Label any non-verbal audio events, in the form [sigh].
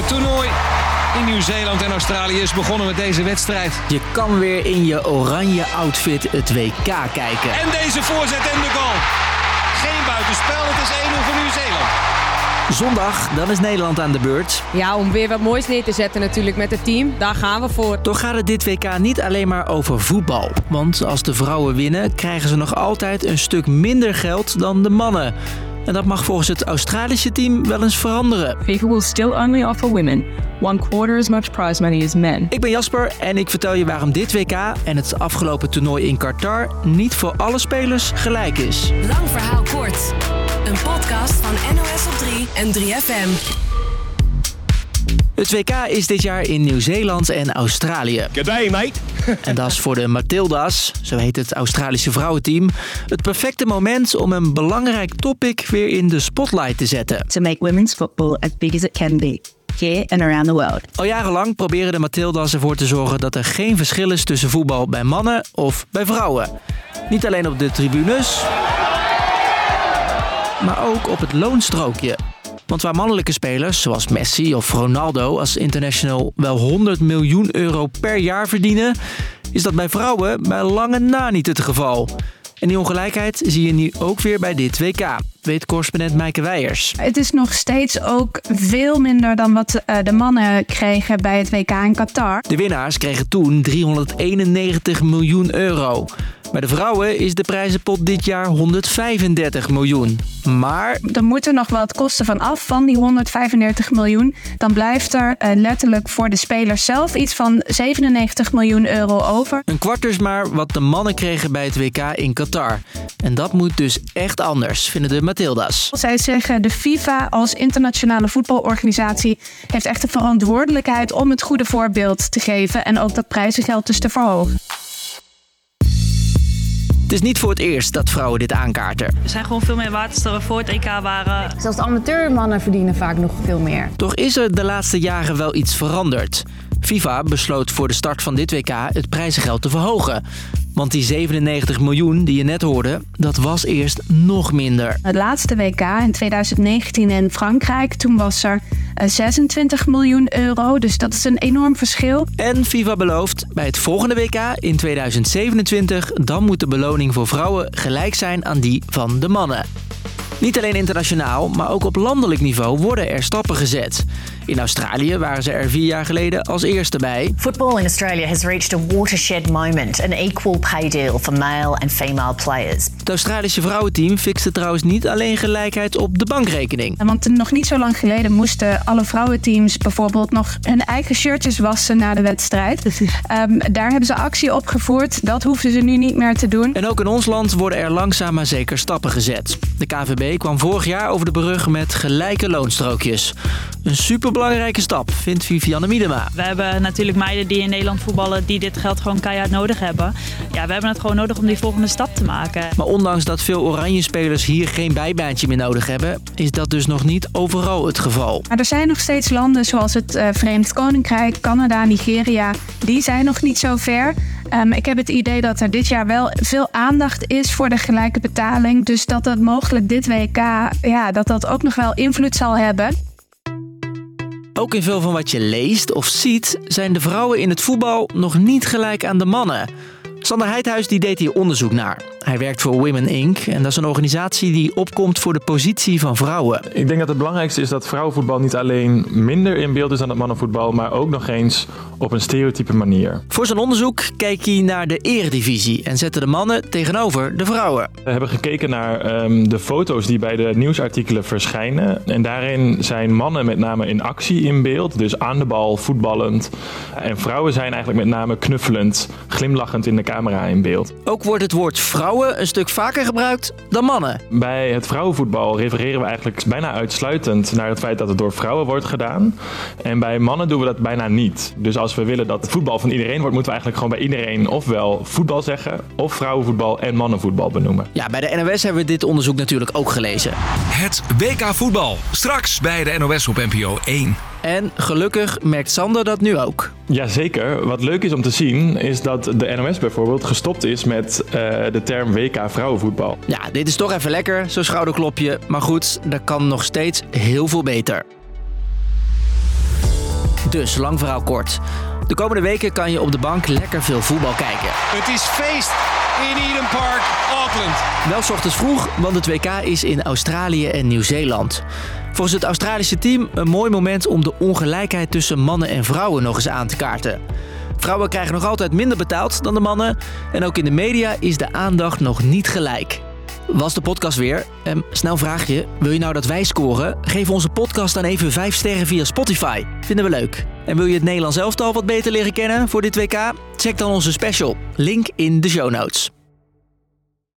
Het toernooi in Nieuw-Zeeland en Australië is begonnen met deze wedstrijd. Je kan weer in je oranje outfit het WK kijken. En deze voorzet en de goal. Geen buitenspel, het is 1-0 voor Nieuw-Zeeland. Zondag, dan is Nederland aan de beurt. Ja, om weer wat moois neer te zetten natuurlijk met het team. Daar gaan we voor. Toch gaat het dit WK niet alleen maar over voetbal. Want als de vrouwen winnen, krijgen ze nog altijd een stuk minder geld dan de mannen. En dat mag volgens het Australische team wel eens veranderen. FIFA will still only offer women one quarter as much prize money as men. Ik ben Jasper en ik vertel je waarom dit WK en het afgelopen toernooi in Qatar niet voor alle spelers gelijk is. Lang verhaal kort. Een podcast van NOS op 3 en 3FM. Het WK is dit jaar in Nieuw-Zeeland en Australië. G'day, mate. [laughs] En dat is voor de Matilda's, zo heet het Australische vrouwenteam, het perfecte moment om een belangrijk topic weer in de spotlight te zetten. to make women's football as big as it can be, here and around the world. Al jarenlang proberen de Matilda's ervoor te zorgen dat er geen verschil is tussen voetbal bij mannen of bij vrouwen. Niet alleen op de tribunes, maar ook op het loonstrookje. Want waar mannelijke spelers, zoals Messi of Ronaldo als international, wel 100 miljoen euro per jaar verdienen, is dat bij vrouwen bij lange na niet het geval. En die ongelijkheid zie je nu ook weer bij dit WK, weet correspondent Maaike Weijers. Het is nog steeds ook veel minder dan wat eh, de mannen kregen bij het WK in Qatar. De winnaars kregen toen 391 miljoen euro. Bij de vrouwen is de prijzenpot dit jaar 135 miljoen. Maar Er moeten nog wat kosten van af van die 135 miljoen. Dan blijft er eh, letterlijk voor de spelers zelf iets van 97 miljoen euro over. een kwart dus maar wat de mannen kregen bij het WK in Qatar. En dat moet dus echt anders, vinden de Matilda's. Zij zeggen de FIFA als internationale voetbalorganisatie heeft echt de verantwoordelijkheid om het goede voorbeeld te geven en ook dat prijzengeld dus te verhogen. Het is niet voor het eerst dat vrouwen dit aankaarten. We zijn gewoon veel meer waard dan we voor het EK waren. Zelfs de amateurmannen verdienen vaak nog veel meer. Toch is er de laatste jaren wel iets veranderd. FIFA besloot voor de start van dit WK het prijzengeld te verhogen. Want die 97 miljoen die je net hoorde, dat was eerst nog minder. Het laatste WK in 2019 in Frankrijk, toen was er eh, 26 miljoen euro. Dus dat is een enorm verschil. En FIFA belooft, bij het volgende WK in 2027, dan moet de beloning voor vrouwen gelijk zijn aan die van de mannen. Niet alleen internationaal, maar ook op landelijk niveau worden er stappen gezet. In Australië waren ze er vier jaar geleden als eerste bij. Football in Australia has reached a watershed moment, an equal pay deal for male and female players. Het Australische vrouwenteam fixte trouwens niet alleen gelijkheid op de bankrekening. Want nog niet zo lang geleden moesten alle vrouwenteams bijvoorbeeld nog hun eigen shirtjes wassen na de wedstrijd. [laughs] Ehm, daar hebben ze actie op gevoerd. Dat hoeven ze nu niet meer te doen. En ook in ons land worden er langzaam maar zeker stappen gezet. De KVB kwam vorig jaar over de brug met gelijke loonstrookjes. Een superbelangrijke stap, vindt Vivianne Miedema. We hebben natuurlijk meiden die in Nederland voetballen die dit geld gewoon keihard nodig hebben. Ja, we hebben het gewoon nodig om die volgende stap te maken. Maar ondanks dat veel oranje spelers hier geen bijbaantje meer nodig hebben, is dat dus nog niet overal het geval. Maar er zijn nog steeds landen zoals het eh, Verenigd Koninkrijk, Canada, Nigeria. Die zijn nog niet zo ver. Ehm, ik heb het idee dat er dit jaar wel veel aandacht is voor de gelijke betaling. Dus dat dat mogelijk dit WK, ja, dat dat ook nog wel invloed zal hebben. Ook in veel van wat je leest of ziet, zijn de vrouwen in het voetbal nog niet gelijk aan de mannen. Sander Heidhuis die deed hier onderzoek naar. Hij werkt voor Women Inc. en dat is een organisatie die opkomt voor de positie van vrouwen. Ik denk dat het belangrijkste is dat vrouwenvoetbal niet alleen minder in beeld is dan het mannenvoetbal, maar ook nog eens op een stereotype manier. Voor zijn onderzoek keek hij naar de eredivisie en zette de mannen tegenover de vrouwen. We hebben gekeken naar ehm, de foto's die bij de nieuwsartikelen verschijnen. En daarin zijn mannen met name in actie in beeld, dus aan de bal, voetballend. En vrouwen zijn eigenlijk met name knuffelend, glimlachend in de camera in beeld. Ook wordt het woord vrouwen een stuk vaker gebruikt dan mannen. Bij het vrouwenvoetbal refereren we eigenlijk bijna uitsluitend naar het feit dat het door vrouwen wordt gedaan. En bij mannen doen we dat bijna niet. Dus als we willen dat voetbal van iedereen wordt, moeten we eigenlijk gewoon bij iedereen ofwel voetbal zeggen, of vrouwenvoetbal en mannenvoetbal benoemen. Ja, bij de NOS hebben we dit onderzoek natuurlijk ook gelezen. Het WK voetbal. Straks bij de NOS op NPO 1. En gelukkig merkt Sander dat nu ook. Jazeker. Wat leuk is om te zien, is dat de NOS bijvoorbeeld gestopt is met eh, de term WK vrouwenvoetbal. Ja, dit is toch even lekker, zo'n schouderklopje. Maar goed, dat kan nog steeds heel veel beter. Dus, lang verhaal kort. De komende weken kan je op de bank lekker veel voetbal kijken. Het is feest in Eden Park, Auckland. Wel 's ochtends vroeg, want het WK is in Australië en Nieuw-Zeeland. Volgens het Australische team een mooi moment om de ongelijkheid tussen mannen en vrouwen nog eens aan te kaarten. Vrouwen krijgen nog altijd minder betaald dan de mannen. En ook in de media is de aandacht nog niet gelijk. Was de podcast weer. Um, snel vraag je, wil je nou dat wij scoren? Geef onze podcast dan even 5 sterren via Spotify. Vinden we leuk. En wil je het Nederlands elftal wat beter leren kennen voor dit WK? Check dan onze special. Link in de show notes.